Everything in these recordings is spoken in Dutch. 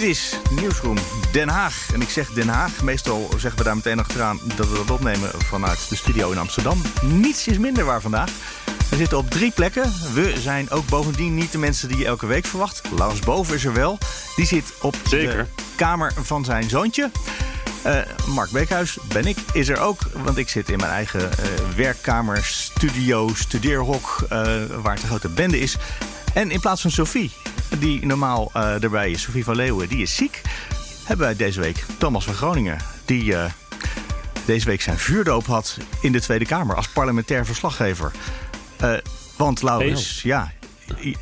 Dit is Nieuwsroom Den Haag. En ik zeg Den Haag. Meestal zeggen we daar meteen achteraan dat we dat opnemen vanuit de studio in Amsterdam. Niets is minder waar vandaag. We zitten op drie plekken. We zijn ook bovendien niet de mensen die je elke week verwacht. Lars Boven is er wel. Die zit op Zeker. de kamer van zijn zoontje. Eh, Mark Beekhuis ben ik, is er ook. Want ik zit in mijn eigen eh, werkkamer, studio, studeerhok... eh, waar het een grote bende is. En in plaats van Sophie, die normaal eh, erbij is, Sophie van Leeuwen, die is ziek... hebben wij deze week Thomas van Groningen... die eh, deze week zijn vuurdoop had in de Tweede Kamer... als parlementair verslaggever. Eh, want Laurens, ja...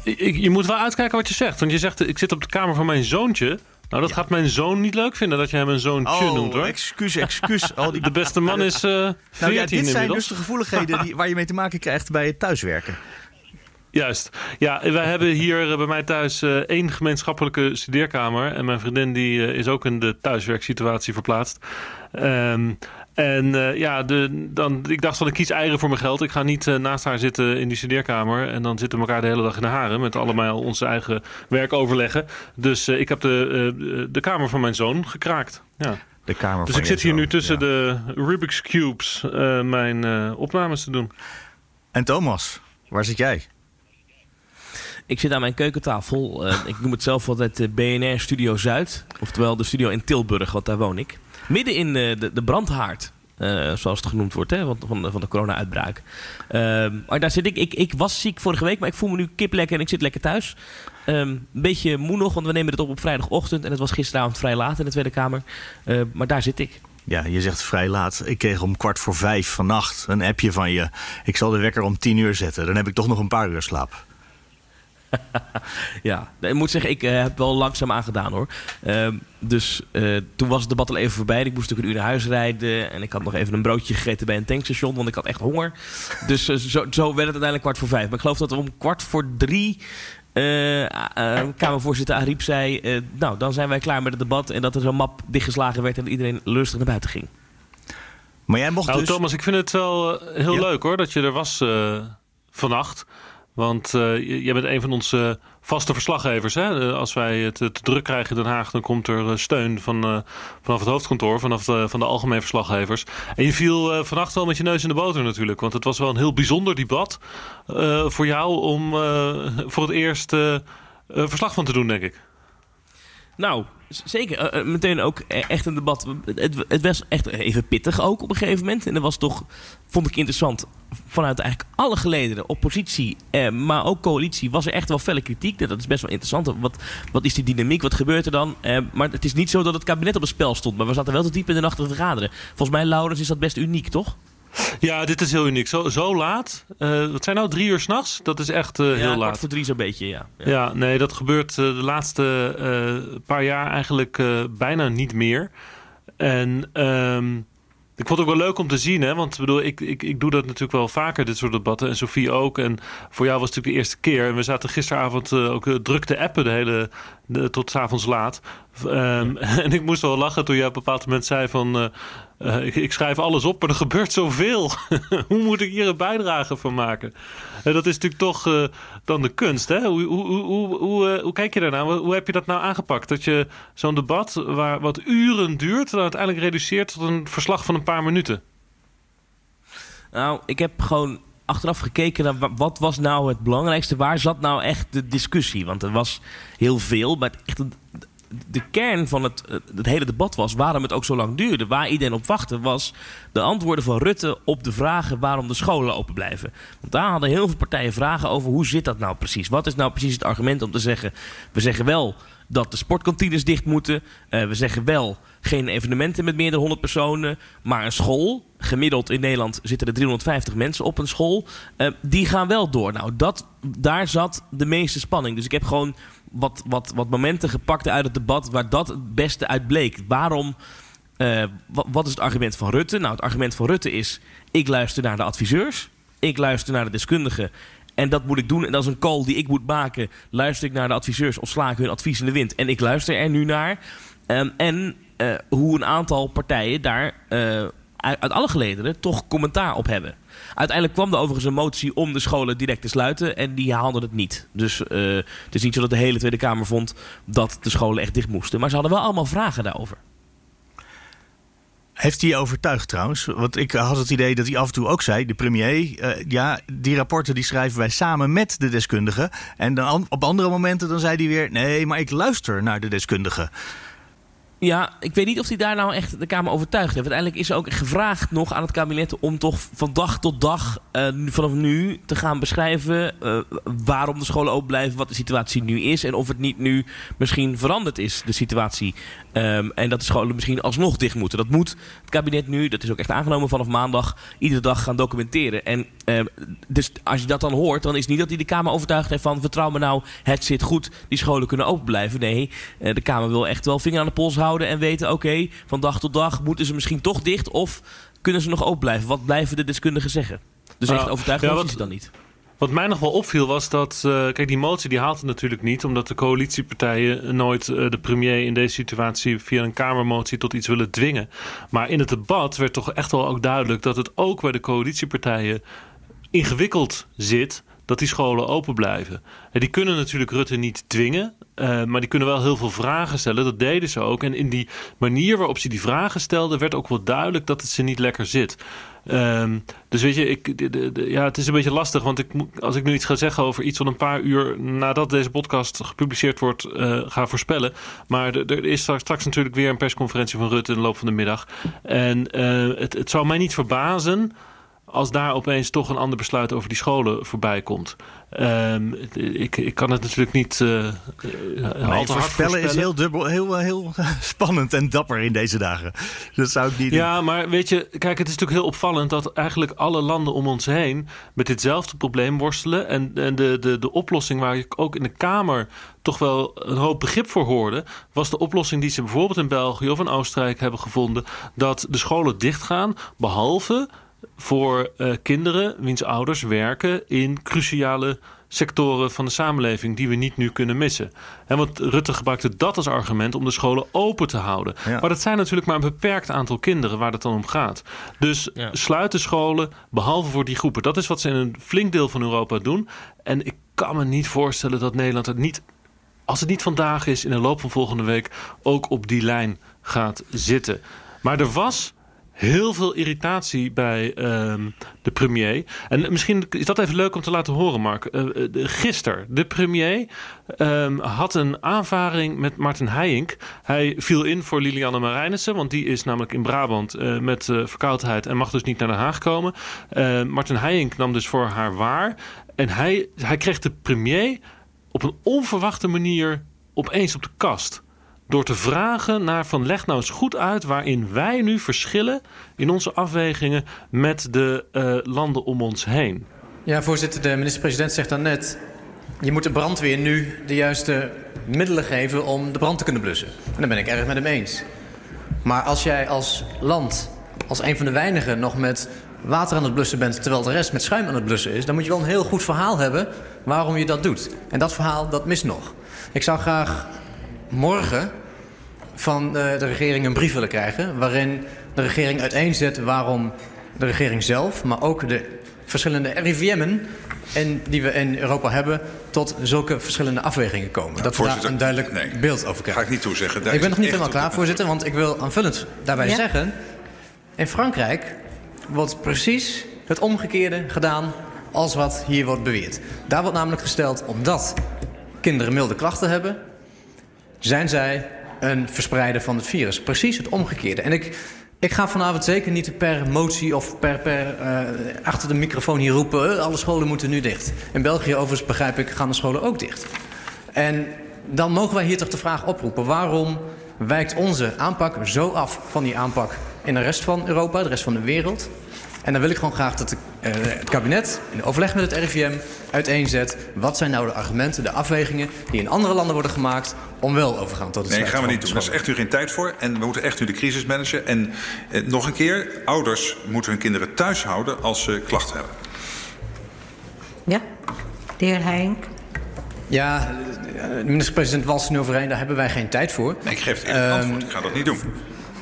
je moet wel uitkijken wat je zegt. Want je zegt, ik zit op de kamer van mijn zoontje. Nou, dat gaat mijn zoon niet leuk vinden dat je hem een zoontje noemt, hoor. Oh, excuus, excuus. Al die De beste man is eh 14 Nou ja, dit zijn dus de gevoeligheden die, waar je mee te maken krijgt bij het thuiswerken. Juist. Ja, wij hebben hier eh, bij mij thuis eh, één gemeenschappelijke studeerkamer. En mijn vriendin die eh, is ook in de thuiswerksituatie verplaatst. Ehm, en ja, de, dan, ik dacht van ik kies eieren voor mijn geld. Ik ga niet naast haar zitten in die studeerkamer. En dan zitten we elkaar de hele dag in de haren. Met allemaal onze eigen werk overleggen. Dus ik heb de, de kamer van mijn zoon gekraakt. Ja. De kamer Dus van ik zit hier zoon, nu tussen ja. de Rubik's Cubes mijn opnames te doen. En Thomas, waar zit jij? Ik zit aan mijn keukentafel. eh, ik noem het zelf altijd de BNR Studio Zuid. Oftewel de studio in Tilburg, want daar woon ik. Midden in eh, de, de brandhaard. eh, zoals het genoemd wordt, hè, van, van, de- corona-uitbraak. Ehm, maar daar zit ik. ik. Ik was ziek vorige week, maar ik voel me nu kip lekker en ik zit lekker thuis. Ehm, een beetje moe nog, want we nemen het op op vrijdagochtend. En het was gisteravond vrij laat in de Tweede Kamer. Eh, maar daar zit ik. Ja, je zegt vrij laat. Ik kreeg om kwart voor vijf vannacht een appje van je. Ik zal de wekker om tien uur zetten. Dan heb ik toch nog een paar uur slaap. Ja, ik moet zeggen, ik eh, heb wel langzaam aangedaan hoor. Ehm, dus eh, toen was het debat al even voorbij. Ik moest natuurlijk een uur naar huis rijden. En ik had nog even een broodje gegeten bij een tankstation, want ik had echt honger. Dus eh, zo, zo werd het uiteindelijk kwart voor vijf. Maar ik geloof dat om kwart voor drie. eh, eh, Kamervoorzitter Ariep zei: eh, Nou, dan zijn wij klaar met het debat. En dat er zo'n map dichtgeslagen werd en dat iedereen lustig naar buiten ging. Maar jij mocht Nou, dus... Thomas, ik vind het wel heel Ja? leuk hoor dat je er was eh, vannacht. Want eh, jij bent een van onze vaste verslaggevers. Hè? Eh, als wij het te druk krijgen in Den Haag, dan komt er eh, steun van, vanaf het hoofdkantoor, vanaf de, van de algemene verslaggevers. En je viel vannacht wel met je neus in de boter natuurlijk. Want het was wel een heel bijzonder debat voor jou om voor het eerst verslag van te doen, denk ik. Nou, zeker. Eh, eh, meteen ook e- echt een debat. Het, het was echt even pittig ook op een gegeven moment. En dat was toch, vond ik interessant, vanuit eigenlijk alle gelederen, oppositie, eh, maar ook coalitie, was er echt wel felle kritiek. Dat is best wel interessant. Wat, wat is die dynamiek? Wat gebeurt er dan? Maar het is niet zo dat het kabinet op het spel stond. Maar we zaten wel te diep in de nacht te vergaderen. Volgens mij, Laurens, is dat best uniek, toch? Ja, dit is heel uniek. Zo, zo laat. Eh wat zijn nou drie uur s'nachts? Dat is echt eh, heel ja, laat. voor drie zo'n beetje, ja. ja. Ja, nee, dat gebeurt eh, de laatste paar jaar eigenlijk bijna niet meer. En ehm, ik vond het ook wel leuk om te zien, hè? Want ik bedoel, ik, ik, ik doe dat natuurlijk wel vaker, dit soort debatten. En Sofie ook. En voor jou was het natuurlijk de eerste keer. En we zaten gisteravond ook druk te appen de hele, de, tot 's avonds laat. Ehm, En ik moest wel lachen toen je op een bepaald moment zei van... eh, eh, ik, ik schrijf alles op, maar er gebeurt zoveel. hoe moet ik hier een bijdrage van maken? En dat is natuurlijk toch eh, dan de kunst. Hè? Hoe, hoe, hoe, hoe, hoe, hoe kijk je daarnaar? Hoe, hoe heb je dat nou aangepakt? Dat je zo'n debat waar wat uren duurt... dan uiteindelijk reduceert tot een verslag van een paar minuten. Nou, ik heb gewoon achteraf gekeken naar wa- wat was nou het belangrijkste. Waar zat nou echt de discussie? Want er was heel veel, maar echt de kern van het, het hele debat was waarom het ook zo lang duurde. Waar iedereen op wachtte was de antwoorden van Rutte op de vragen waarom de scholen open blijven. Want daar hadden heel veel partijen vragen over hoe zit dat nou precies? Wat is nou precies het argument om te zeggen, we zeggen wel... dat de sportkantines dicht moeten. Eh, we zeggen wel geen evenementen met meer dan 100 personen. Maar een school, gemiddeld in Nederland zitten er 350 mensen op een school. eh, die gaan wel door. Nou, dat, daar zat de meeste spanning. Dus ik heb gewoon wat, wat, wat momenten gepakt uit het debat waar dat het beste uit bleek. Waarom. eh, wat, wat is het argument van Rutte? Nou, het argument van Rutte is: ik luister naar de adviseurs, ik luister naar de deskundigen. En dat moet ik doen. En dat is een call die ik moet maken. Luister ik naar de adviseurs of sla ik hun advies in de wind? En ik luister er nu naar. Ehm, en eh, hoe een aantal partijen daar eh, uit, alle gelederen toch commentaar op hebben. Uiteindelijk kwam er overigens een motie om de scholen direct te sluiten. En die haalden het niet. Dus eh, het is niet zo dat de hele Tweede Kamer vond dat de scholen echt dicht moesten. Maar ze hadden wel allemaal vragen daarover. Heeft hij overtuigd trouwens? Want ik had het idee dat hij af en toe ook zei, de premier, eh, ja, die rapporten die schrijven wij samen met de deskundigen. En dan an- op andere momenten dan zei hij weer, nee, maar ik luister naar de deskundigen. Ja, ik weet niet of hij daar nou echt de Kamer overtuigd heeft. Uiteindelijk is er ook gevraagd nog aan het kabinet om toch van dag tot dag eh, vanaf nu te gaan beschrijven eh, waarom de scholen open blijven, wat de situatie nu is en of het niet nu misschien veranderd is, de situatie. Ehm, en dat de scholen misschien alsnog dicht moeten. Dat moet het kabinet nu, dat is ook echt aangenomen vanaf maandag, iedere dag gaan documenteren. En ehm, dus als je dat dan hoort, dan is het niet dat hij de Kamer overtuigd heeft van vertrouw me nou, het zit goed, die scholen kunnen open blijven. Nee, eh, de Kamer wil echt wel vinger aan de pols houden en weten, oké, van dag tot dag moeten ze misschien toch dicht of kunnen ze nog open blijven? Wat blijven de deskundigen zeggen? Dus echt Ah, overtuigd ja, wat- hij ze dan niet. Wat mij nog wel opviel was dat, eh, kijk, die motie die haalt het natuurlijk niet, omdat de coalitiepartijen nooit eh, de premier in deze situatie via een kamermotie tot iets willen dwingen. Maar in het debat werd toch echt wel ook duidelijk dat het ook bij de coalitiepartijen ingewikkeld zit dat die scholen open blijven. En die kunnen natuurlijk Rutte niet dwingen, eh, maar die kunnen wel heel veel vragen stellen. Dat deden ze ook. En in die manier waarop ze die vragen stelden, werd ook wel duidelijk dat het ze niet lekker zit. Ehm, dus weet je, ik, de- de- ja, het is een beetje lastig. Want ik, als ik nu iets ga zeggen over iets wat een paar uur nadat deze podcast gepubliceerd wordt, eh, ga voorspellen. Maar er- er is straks, straks natuurlijk weer een persconferentie van Rutte in de loop van de middag. En eh, het, het zou mij niet verbazen als daar opeens toch een ander besluit over die scholen voorbij komt. Ehm, ik, ik kan het natuurlijk niet eh, eh, al Nee, voorspellen is heel, dubbel, heel, heel spannend en dapper in deze dagen. Dat zou ik niet doen. Ja, maar weet je, kijk, het is natuurlijk heel opvallend dat eigenlijk alle landen om ons heen met ditzelfde probleem worstelen. En, en de, de, de oplossing waar ik ook in de Kamer toch wel een hoop begrip voor hoorde, was de oplossing die ze bijvoorbeeld in België of in Oostenrijk hebben gevonden. Dat de scholen dichtgaan, behalve voor eh, kinderen wiens ouders werken in cruciale sectoren van de samenleving die we niet nu kunnen missen. En want Rutte gebruikte dat als argument om de scholen open te houden. Ja. Maar dat zijn natuurlijk maar een beperkt aantal kinderen waar het dan om gaat. Dus Ja. sluit de scholen, behalve voor die groepen. Dat is wat ze in een flink deel van Europa doen. En ik kan me niet voorstellen dat Nederland het niet, als het niet vandaag is, in de loop van volgende week ook op die lijn gaat zitten. Maar er was heel veel irritatie bij ehm, de premier. En misschien is dat even leuk om te laten horen, Mark. De- gisteren, de premier ehm, had een aanvaring met Martin Heijink. Hij viel in voor Lilianne Marijnissen, want die is namelijk in Brabant eh, met verkoudheid en mag dus niet naar Den Haag komen. Martin Heijink nam dus voor haar waar. En hij, hij kreeg de premier op een onverwachte manier opeens op de kast. Door te vragen naar van leg nou eens goed uit waarin wij nu verschillen in onze afwegingen met de eh, landen om ons heen. Ja, voorzitter, de minister-president zegt dan net... je moet de brandweer nu de juiste middelen geven om de brand te kunnen blussen. En daar ben ik erg met hem eens. Maar als jij als land, als een van de weinigen... nog met water aan het blussen bent... terwijl de rest met schuim aan het blussen is... dan moet je wel een heel goed verhaal hebben waarom je dat doet. En dat verhaal, dat mist nog. Ik zou graag morgen van eh, de regering een brief willen krijgen... waarin de regering uiteenzet waarom de regering zelf... maar ook de verschillende RIVM'en en die we in Europa hebben... tot zulke verschillende afwegingen komen. Dat we daar een duidelijk nee. beeld over krijgen. Ga ik niet toezeggen. Daar Ik ben nog niet helemaal klaar, voorzitter, want ik wil aanvullend daarbij Ja? zeggen... in Frankrijk wordt precies het omgekeerde gedaan als wat hier wordt beweerd. Daar wordt namelijk gesteld, omdat kinderen milde klachten hebben... zijn zij een verspreider van het virus. Precies het omgekeerde. En ik, ik ga vanavond zeker niet per motie of per, per eh, achter de microfoon hier roepen... "Eh, alle scholen moeten nu dicht. In België overigens, begrijp ik, gaan de scholen ook dicht. En dan mogen wij hier toch de vraag oproepen: waarom wijkt onze aanpak zo af van die aanpak in de rest van Europa, de rest van de wereld? En dan wil ik gewoon graag dat de, uh, het kabinet in overleg met het RIVM uiteenzet... wat zijn nou de argumenten, de afwegingen die in andere landen worden gemaakt... om wel overgaan tot het Nee, gaan we niet doen. Daar is echt nu geen tijd voor. En we moeten echt nu de crisis managen. En eh, nog een keer, ouders moeten hun kinderen thuis houden als ze klachten hebben. Ja, de heer Heink. Ja, de minister-president wals nu overeen, daar hebben wij geen tijd voor. Nee, ik geef het even um, antwoord. Ik ga dat niet doen.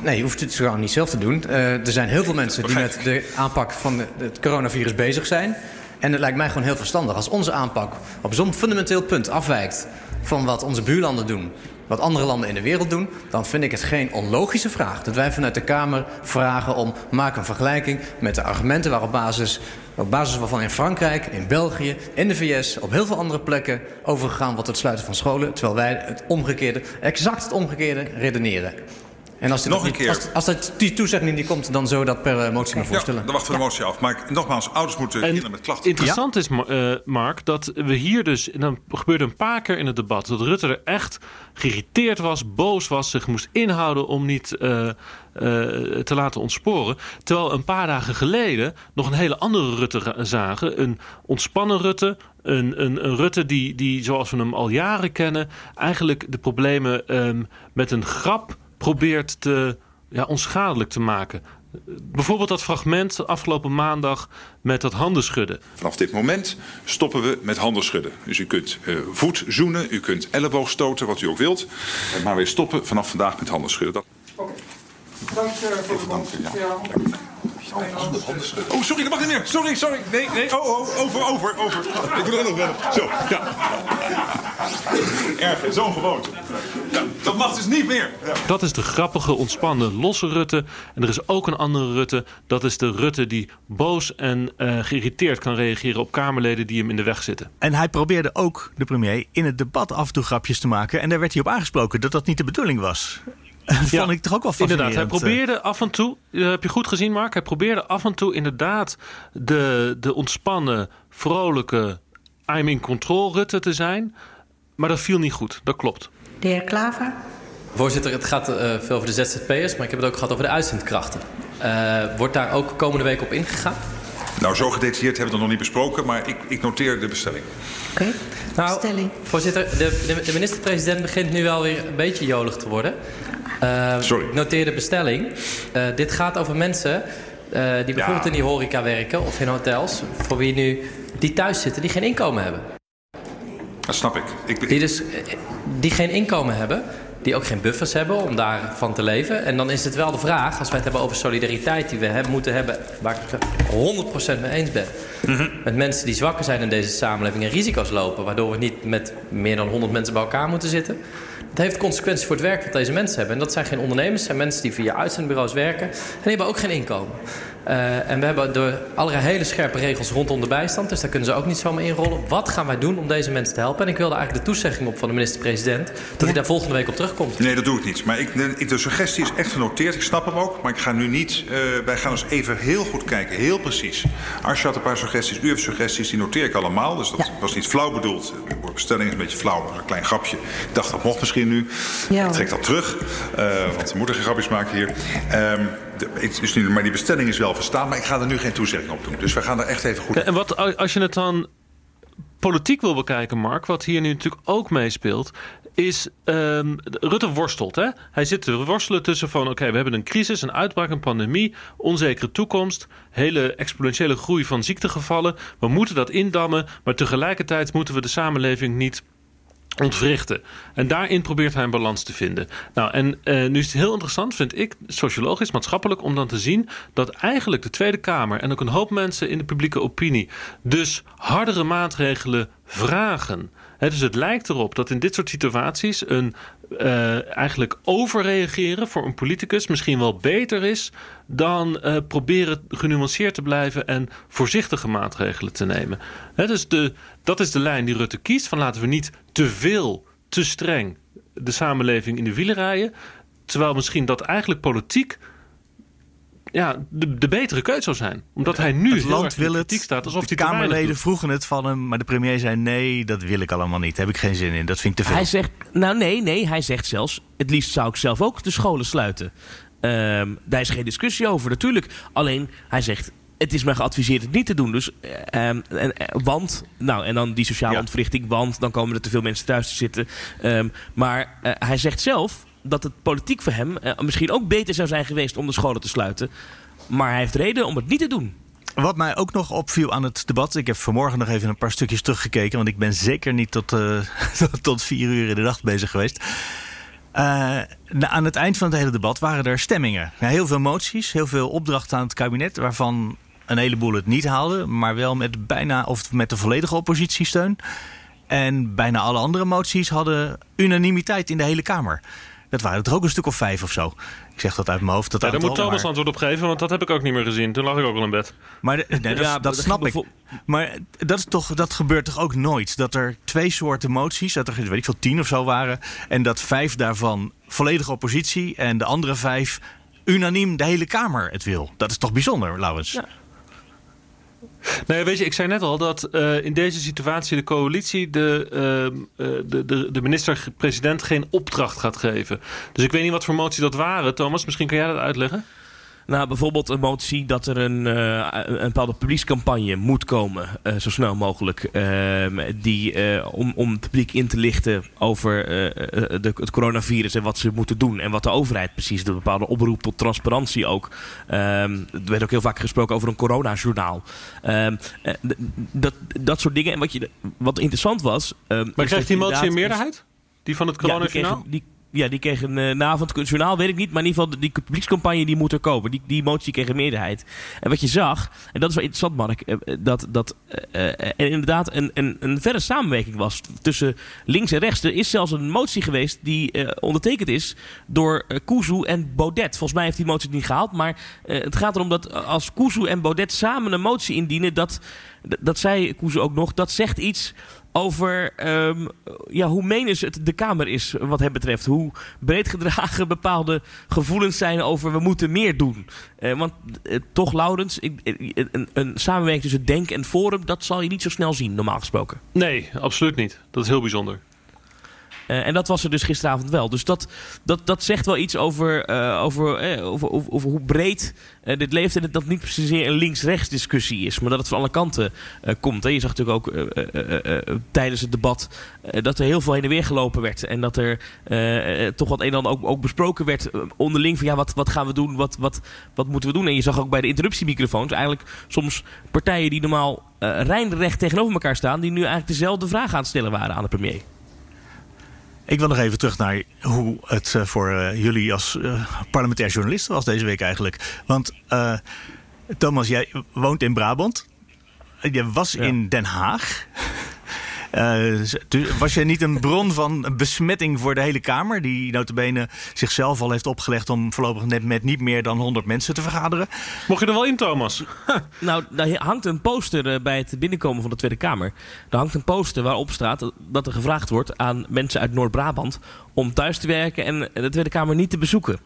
Nee, je hoeft het gewoon niet zelf te doen. Uh, er zijn heel veel mensen die met de aanpak van het coronavirus bezig zijn. En het lijkt mij gewoon heel verstandig als onze aanpak op zo'n fundamenteel punt afwijkt van wat onze buurlanden doen, wat andere landen in de wereld doen, dan vind ik het geen onlogische vraag dat wij vanuit de Kamer vragen om maak een vergelijking met de argumenten waarop basis op basis waarvan in Frankrijk, in België, in de VS, op heel veel andere plekken overgegaan wordt het sluiten van scholen, terwijl wij het omgekeerde, exact het omgekeerde redeneren. En als, nog een niet, keer. als, als dat, die toezegging niet komt, dan zo dat per eh, motie maar voorstellen. Ja, dan wachten we de motie af. Maar nogmaals, ouders moeten en kinderen met klachten... Interessant ja? is, uh, Mark, dat we hier dus... En dan gebeurde een paar keer in het debat... dat Rutte er echt geïrriteerd was, boos was... zich moest inhouden om niet uh, te laten ontsporen. Terwijl een paar dagen geleden nog een hele andere Rutte zagen. Een ontspannen Rutte, een, een, een, Rutte die, die, zoals we hem al jaren kennen... eigenlijk de problemen um, met een grap probeert te, ja, onschadelijk te maken. Bijvoorbeeld dat fragment afgelopen maandag met dat handenschudden. Vanaf dit moment stoppen we met handenschudden. Dus u kunt uh, voet zoenen, u kunt elleboog stoten, wat u ook wilt. Maar we stoppen vanaf vandaag met handenschudden. Dat... Oké. Dank uh, voor de dank, ja. ja. Oh, sorry, dat mag niet meer. Sorry, sorry. Nee, nee. Oh, oh, over, over, over. Ik moet er nog wel. Zo, ja. Erg, zo'n gewoonte. Ja, dat mag dus niet meer. Ja. Dat is de grappige, ontspannen, losse Rutte. En er is ook een andere Rutte. Dat is de Rutte die boos en uh, geïrriteerd kan reageren op Kamerleden die hem in de weg zitten. En hij probeerde ook, de premier, in het debat af en toe grapjes te maken. En daar werd hij op aangesproken dat dat niet de bedoeling was. Dat ja, vond ik toch ook wel fascinerend. Inderdaad, hij probeerde af en toe, dat heb je goed gezien Mark, hij probeerde af en toe inderdaad de, de ontspannen, vrolijke, I'm in control Rutte te zijn. Maar dat viel niet goed, dat klopt. De heer Klaver? Voorzitter, het gaat uh, veel over de ZZP'ers, maar ik heb het ook gehad over de uitzendkrachten. Uh, wordt daar ook komende week op ingegaan? Nou, zo gedetailleerd hebben we het nog niet besproken, maar ik, ik noteer de bestelling. Oké, okay. nou, bestelling. Voorzitter, de, de, de minister-president begint nu wel weer een beetje jolig te worden. Uh, Sorry. Ik noteer de bestelling. Uh, dit gaat over mensen uh, die bijvoorbeeld ja. in die horeca werken of in hotels, voor wie nu die thuis zitten, die geen inkomen hebben. Dat snap ik. ik die dus die geen inkomen hebben, die ook geen buffers hebben om daarvan te leven. En dan is het wel de vraag, als wij het hebben over solidariteit die we hebben, moeten hebben, waar ik het 100% mee eens ben. Mm -hmm. Met mensen die zwakker zijn in deze samenleving en risico's lopen, waardoor we niet met meer dan 100 mensen bij elkaar moeten zitten. Het heeft consequenties voor het werk dat deze mensen hebben. En dat zijn geen ondernemers, zijn mensen die via uitzendbureaus werken. En die hebben ook geen inkomen. Uh, en we hebben door allerlei hele scherpe regels rondom de bijstand. Dus daar kunnen ze ook niet zomaar inrollen. Wat gaan wij doen om deze mensen te helpen? En ik wilde eigenlijk de toezegging op van de minister-president... dat ja. hij daar volgende week op terugkomt. Nee, dat doe ik niet. Maar ik, de, de suggestie is echt genoteerd. Ik snap hem ook. Maar ik ga nu niet... Uh, wij gaan dus even heel goed kijken. Heel precies. Als je had een paar suggesties. U heeft suggesties. Die noteer ik allemaal. Dus dat ja. was niet flauw bedoeld. De bestelling is een beetje flauw. Een klein grapje. Ik dacht, dat mocht misschien nu. Ja. Ik trek dat terug. Uh, want we moeten geen grapjes maken hier. Um, de, is nu, maar die bestelling is wel verstaan, maar ik ga er nu geen toezegging op doen. Dus we gaan er echt even goed En wat als je het dan politiek wil bekijken, Mark, wat hier nu natuurlijk ook meespeelt, is um, Rutte worstelt. Hè? Hij zit te worstelen tussen van... oké, we hebben een crisis, een uitbraak, een pandemie... onzekere toekomst, hele exponentiële groei van ziektegevallen. We moeten dat indammen, maar tegelijkertijd moeten we de samenleving niet ontwrichten. En daarin probeert hij een balans te vinden. Nou, en uh, nu is het heel interessant, vind ik, sociologisch, maatschappelijk, om dan te zien dat eigenlijk de Tweede Kamer en ook een hoop mensen in de publieke opinie dus hardere maatregelen vragen. He, dus het lijkt erop dat in dit soort situaties een uh, eigenlijk overreageren voor een politicus misschien wel beter is dan uh, proberen genuanceerd te blijven en voorzichtige maatregelen te nemen. Dus de, dat is de lijn die Rutte kiest: van laten we niet te veel, te streng de samenleving in de wielen rijden. Terwijl misschien dat eigenlijk politiek ja, de, de betere keuze zou zijn. Omdat hij nu het heel land erg in wil de het. staat. Alsof de Kamerleden vroegen het van hem, maar de premier zei nee, dat wil ik allemaal niet. Daar heb ik geen zin in. Dat vind ik te veel. Hij zegt, nou nee, nee, hij zegt zelfs, het liefst zou ik zelf ook de scholen sluiten. Ehm, daar is geen discussie over, natuurlijk. Alleen, hij zegt, het is mij geadviseerd het niet te doen. Dus, eh, ehm, en, eh, want, nou, en dan die sociale Ja. ontwrichting, want dan komen er te veel mensen thuis te zitten. Ehm, maar eh, hij zegt zelf dat het politiek voor hem eh, misschien ook beter zou zijn geweest om de scholen te sluiten. Maar hij heeft reden om het niet te doen. Wat mij ook nog opviel aan het debat. Ik heb vanmorgen nog even een paar stukjes teruggekeken. Want ik ben zeker niet tot, eh, tot- vier uur in de nacht bezig geweest. Eh, aan het eind van het hele debat waren er stemmingen. Heel veel moties, heel veel opdrachten aan het kabinet. Waarvan een heleboel het niet haalden. Maar wel met bijna of met de volledige oppositiesteun. En bijna alle andere moties hadden unanimiteit in de hele Kamer. Dat waren er ook een stuk of vijf of zo. Ik zeg dat uit mijn hoofd. Dat Ja, daar moet Thomas maar- antwoord op geven, want dat heb ik ook niet meer gezien. Toen lag ik ook al in bed. Maar de- nee, dat, Ja, dat snap ik. Maar dat, is toch, dat gebeurt toch ook nooit? Dat er twee soorten moties, dat er weet ik veel, tien of zo waren. En dat vijf daarvan volledige oppositie en de andere vijf unaniem de hele Kamer het wil. Dat is toch bijzonder, Laurens? Ja. Nee, weet je, ik zei net al dat eh, in deze situatie de coalitie de, ehm, eh, de, de, de minister-president geen opdracht gaat geven. Dus ik weet niet wat voor moties dat waren. Thomas, misschien kan jij dat uitleggen? Nou, bijvoorbeeld een motie dat er een, eh, een bepaalde publiekscampagne moet komen, eh, zo snel mogelijk. ehm, die, eh, om, om het publiek in te lichten over de, het coronavirus en wat ze moeten doen. En wat de overheid precies doet. Een bepaalde oproep tot transparantie ook. Ehm, er werd ook heel vaak gesproken over een coronajournaal. Ehm, eh, dat, dat soort dingen. En wat, je, wat interessant was. Maar krijgt die motie een meerderheid? Die van het coronajournaal? die, ja, die kreeg een het journaal, weet ik niet. Maar in ieder geval, die publiekscampagne die moet er komen. Die, die motie kreeg een meerderheid. En wat je zag, en dat is wel interessant, Mark, eh, dat, dat eh, eh, er inderdaad een, een, een verre samenwerking was tussen links en rechts. Er is zelfs een motie geweest die eh, ondertekend is door Kuzu en Baudet. Volgens mij heeft die motie het niet gehaald. Maar eh, het gaat erom dat als Kuzu en Baudet samen een motie indienen, dat, dat zei Kuzu ook nog, dat zegt iets over um, ja, hoe menens het de Kamer is wat hem betreft. Hoe breed gedragen bepaalde gevoelens zijn over we moeten meer doen. Uh, want uh, toch, Laurens, ik, een, een, samenwerking tussen Denk en Forum... dat zal je niet zo snel zien, normaal gesproken. Nee, absoluut niet. Dat is heel bijzonder. Uh, en dat was er dus gisteravond wel. Dus dat, dat, dat zegt wel iets over, over, eh, over, over, hoe breed dit leeft. En dat het niet zozeer een links-rechts discussie is. Maar dat het van alle kanten komt. Hè. Je zag natuurlijk ook tijdens het debat dat er heel veel heen en weer gelopen werd. En dat er toch wat een en ander ook, ook besproken werd onderling. Van ja, wat, wat gaan we doen? Wat, wat, wat moeten we doen? En je zag ook bij de interruptiemicrofoons eigenlijk soms partijen die normaal rijnrecht tegenover elkaar staan. Die nu eigenlijk dezelfde vraag aan het stellen waren aan de premier. Ik wil nog even terug naar hoe het uh, voor uh, jullie als uh, parlementair journalisten was deze week eigenlijk. Want Thomas, jij woont in Brabant. Je was ja. in Den Haag. Was jij niet een bron van besmetting voor de hele Kamer? Die notabene zichzelf al heeft opgelegd om voorlopig net met niet meer dan 100 mensen te vergaderen. Mocht je er wel in, Thomas? nou, daar hangt een poster bij het binnenkomen van de Tweede Kamer. Er hangt een poster waarop staat dat er gevraagd wordt aan mensen uit Noord-Brabant om thuis te werken en de Tweede Kamer niet te bezoeken.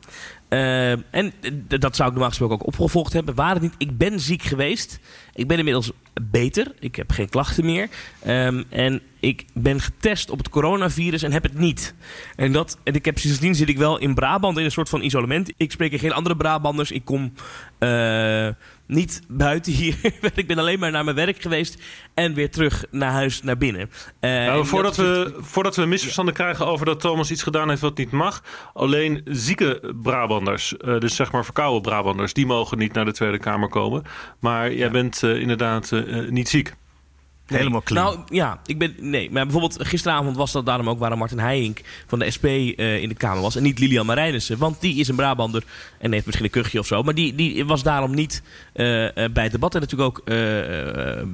Uh, en dat zou ik normaal gesproken ook opgevolgd hebben. Waar het niet, ik ben ziek geweest. Ik ben inmiddels beter. Ik heb geen klachten meer. Um, en ik ben getest op het coronavirus en heb het niet. En, dat, en ik heb sindsdien zit ik wel in Brabant in een soort van isolement. Ik spreek geen andere Brabanders. Ik kom uh, niet buiten hier. ik ben alleen maar naar mijn werk geweest en weer terug naar huis, naar binnen. Uh, nou, voordat, we, voordat we misverstanden ja. krijgen over dat Thomas iets gedaan heeft wat niet mag. Alleen zieke Brabanders, uh, dus zeg maar verkouden Brabanders, die mogen niet naar de Tweede Kamer komen. Maar jij ja. bent uh, inderdaad niet ziek. Nee. Helemaal clean. Nou ja, ik ben. Nee, maar bijvoorbeeld gisteravond was dat daarom ook waarom Martin Heijink van de SP uh, in de Kamer was. En niet Lilian Marijnissen. Want die is een Brabander en heeft misschien een kuchje of zo. Maar die, die was daarom niet uh, bij het debat. En natuurlijk ook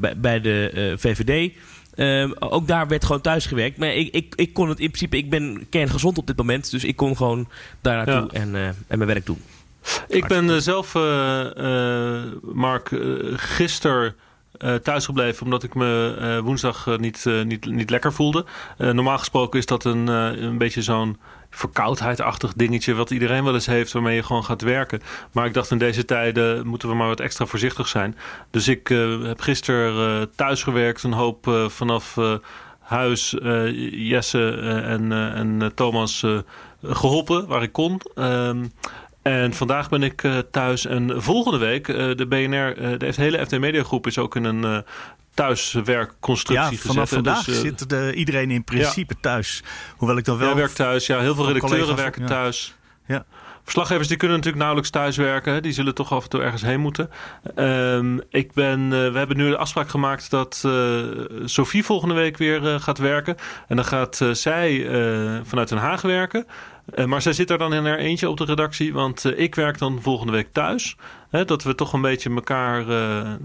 bij, bij, de VVD. Uh, ook daar werd gewoon thuis gewerkt. Maar ik, ik, ik kon het in principe. Ik ben kerngezond op dit moment. Dus ik kon gewoon daar naartoe ja. en, en mijn werk doen. Ik ben zelf, Mark, gisteren. Uh, thuisgebleven omdat ik me uh, woensdag uh, niet, niet, niet lekker voelde. normaal gesproken is dat een, een beetje zo'n verkoudheidachtig dingetje wat iedereen wel eens heeft waarmee je gewoon gaat werken. Maar ik dacht in deze tijden moeten we maar wat extra voorzichtig zijn. Dus ik heb gisteren thuis gewerkt, een hoop vanaf huis Jesse en, en Thomas geholpen waar ik kon. Ehm, en vandaag ben ik uh, thuis. En volgende week, uh, de BNR, uh, de hele FT Media Groep is ook in een thuiswerkconstructie ja, vanaf vandaag dus, zit de, iedereen in principe ja. thuis. Hoewel ik dan wel... Ja, werkt thuis. Ja, heel veel redacteuren werken ja. thuis. Ja. Verslaggevers die kunnen natuurlijk nauwelijks thuiswerken. Die zullen toch af en toe ergens heen moeten. Um, ik ben, uh, we hebben nu de afspraak gemaakt dat uh, Sophie volgende week weer uh, gaat werken. En dan gaat zij vanuit Den Haag werken. maar zij zit er dan in haar eentje op de redactie. Want ik werk dan volgende week thuis. Hè, dat we toch een beetje elkaar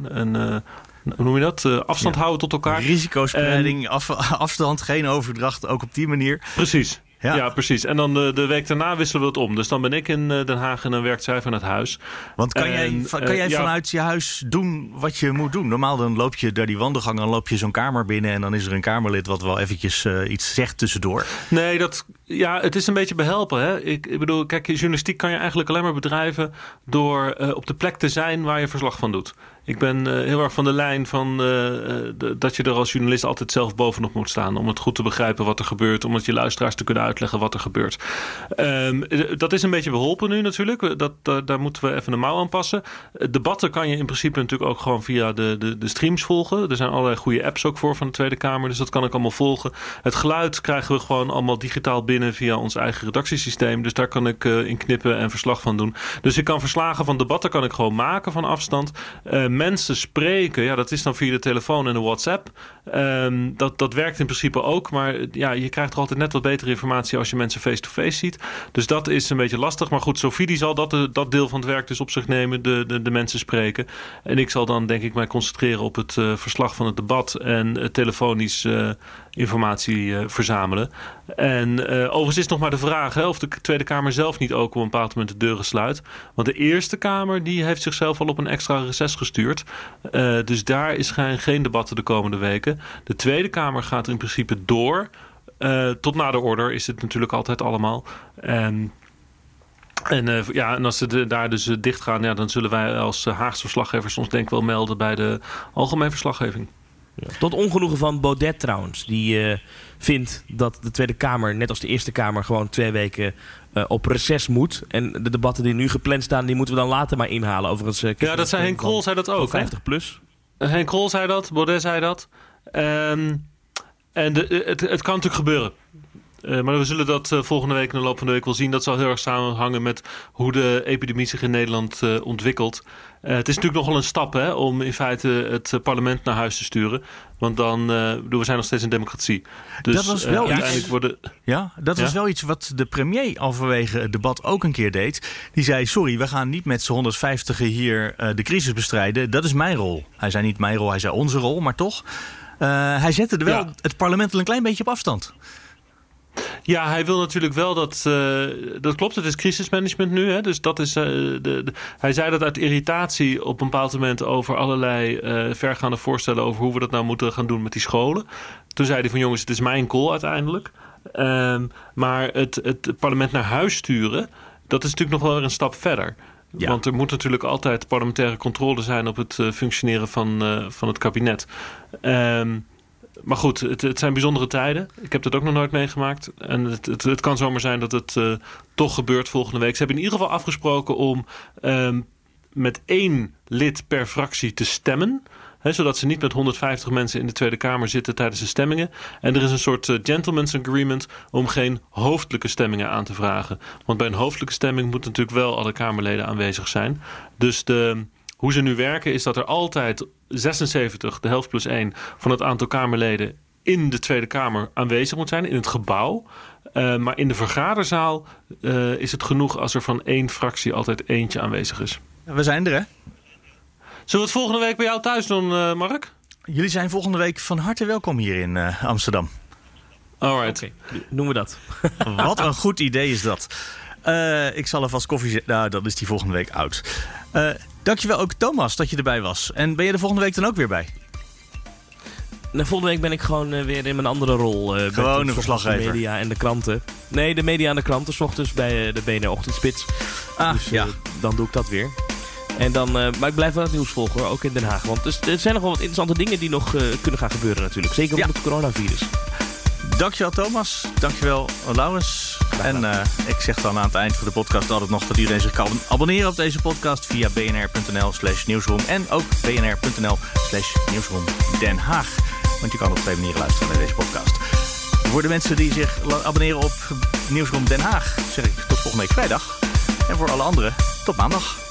een hoe noem je dat? Uh, afstand ja. houden tot elkaar. Risicospreiding, en... af, afstand, geen overdracht, ook op die manier. Precies. Ja. ja, precies. En dan de, de, week daarna wisselen we het om. Dus dan ben ik in eh, Den Haag en dan werkt zij vanuit huis. Want kan jij, kan jij uh, vanuit ja. je huis doen wat je moet doen? Normaal dan loop je door die wandelgang, dan loop je zo'n kamer binnen... en dan is er een Kamerlid wat wel eventjes uh, iets zegt tussendoor. Nee, dat, ja, het is een beetje behelpen. Hè? Ik, ik bedoel, kijk, journalistiek kan je eigenlijk alleen maar bedrijven... door op de plek te zijn waar je verslag van doet. Ik ben uh, heel erg van de lijn van uh, de, dat je er als journalist altijd zelf bovenop moet staan. Om het goed te begrijpen wat er gebeurt. Om het je luisteraars te kunnen uitleggen wat er gebeurt. Um, dat is een beetje beholpen nu natuurlijk. Dat, daar moeten we even de mouw aan passen. Debatten kan je in principe natuurlijk ook gewoon via de, de, de streams volgen. Er zijn allerlei goede apps ook voor van de Tweede Kamer. Dus dat kan ik allemaal volgen. Het geluid krijgen we gewoon allemaal digitaal binnen via ons eigen redactiesysteem. Dus daar kan ik in knippen en verslag van doen. Dus ik kan verslagen van debatten kan ik gewoon maken van afstand. Uh, mensen spreken, ja, dat is dan via de telefoon en de WhatsApp. Um, dat, dat werkt in principe ook. Maar ja, je krijgt er altijd net wat betere informatie als je mensen face-to-face ziet. Dus dat is een beetje lastig. Maar goed, Sophie die zal dat, dat deel van het werk dus op zich nemen. De, de, de mensen spreken. En ik zal dan denk ik mij concentreren op het uh, verslag van het debat. En uh, telefonisch informatie verzamelen. En overigens is nog maar de vraag hè, of de Tweede Kamer zelf niet ook op een bepaald moment de deuren sluit. Want de Eerste Kamer die heeft zichzelf al op een extra reces gestuurd. dus daar is geen, geen debatten de komende weken. De Tweede Kamer gaat in principe door. Tot na de order is het natuurlijk altijd allemaal. En, en, ja, en als ze daar dus dicht gaan, ja, dan zullen wij als Haagse verslaggevers ons denk ik wel melden bij de algemene verslaggeving. Ja. Tot ongenoegen van Baudet trouwens. Die uh, vindt dat de Tweede Kamer, net als de Eerste Kamer, gewoon twee weken uh, op reces moet. En de debatten die nu gepland staan, die moeten we dan later maar inhalen. Overigens, uh, ja, dat zei Henk Krol, zei dat ook. 50 plus. Henk Krol zei dat, Baudet zei dat. Um, en de, het, het kan natuurlijk gebeuren. Uh, maar we zullen dat uh, volgende week in de loop van de week wel zien. Dat zal heel erg samenhangen met hoe de epidemie zich in Nederland uh, ontwikkelt. het is natuurlijk nogal een stap hè, om in feite het parlement naar huis te sturen. Want dan, we zijn nog steeds een democratie. Dus dat was wel iets, worden... ja, dat ja? was wel iets wat de premier halverwege het debat ook een keer deed. Die zei, sorry, we gaan niet met z'n 150 hier de crisis bestrijden. Dat is mijn rol. Hij zei niet mijn rol, hij zei onze rol, maar toch... Hij zette er wel ja. het parlement een klein beetje op afstand. Ja, hij wil natuurlijk wel dat. Uh, dat klopt, het is crisismanagement nu. Hè, dus dat is. Uh, de, de, hij zei dat uit irritatie op een bepaald moment over allerlei vergaande voorstellen over hoe we dat nou moeten gaan doen met die scholen. Toen zei hij van jongens, het is mijn call uiteindelijk. Um, maar het, het parlement naar huis sturen, dat is natuurlijk nog wel een stap verder. Ja. Want er moet natuurlijk altijd parlementaire controle zijn op het functioneren van, van het kabinet. Um, maar goed, het, het, zijn bijzondere tijden. Ik heb dat ook nog nooit meegemaakt. En het, het, kan zomaar zijn dat het uh, toch gebeurt volgende week. Ze hebben in ieder geval afgesproken om um, met één lid per fractie te stemmen. Zodat ze niet met 150 mensen in de Tweede Kamer zitten tijdens de stemmingen. En er is een soort uh, gentleman's agreement om geen hoofdelijke stemmingen aan te vragen. Want bij een hoofdelijke stemming moeten natuurlijk wel alle Kamerleden aanwezig zijn. Dus de, hoe ze nu werken is dat er altijd 76, de helft plus 1, van het aantal Kamerleden in de Tweede Kamer aanwezig moet zijn, in het gebouw. Uh, maar in de vergaderzaal uh, is het genoeg als er van één fractie altijd eentje aanwezig is. We zijn er, hè? Zullen we het volgende week bij jou thuis doen, uh, Mark? Jullie zijn volgende week van harte welkom hier in Amsterdam. Alright. Okay, doen we dat. Wat een goed idee is dat. ik zal alvast koffie zetten. Nou, dan is die volgende week oud. Dankjewel ook Thomas dat je erbij was. En ben je er volgende week dan ook weer bij? Nou, volgende week ben ik gewoon eh, weer in mijn andere rol. eh, met Gewoon de- media en de kranten. Nee, de media en de kranten, s ochtends bij eh, de BNR Ochtendspits. Ah, dus eh, ja. dan doe ik dat weer. En dan, eh, maar ik blijf wel het nieuws volgen, hoor, ook in Den Haag. Want dus, er zijn nog wel wat interessante dingen die nog eh, kunnen gaan gebeuren natuurlijk. Zeker Ja. met het coronavirus. Dankjewel Thomas, dankjewel Laurens. En eh, ik zeg dan aan het eind van de podcast altijd nog dat iedereen zich kan abonneren op deze podcast via bnr.nl slash nieuwsroom en ook bnr.nl slash nieuwsroom Den Haag. Want je kan op twee manieren luisteren naar deze podcast. Voor de mensen die zich abonneren op Nieuwsroom Den Haag zeg ik tot volgende week vrijdag. En voor alle anderen tot maandag.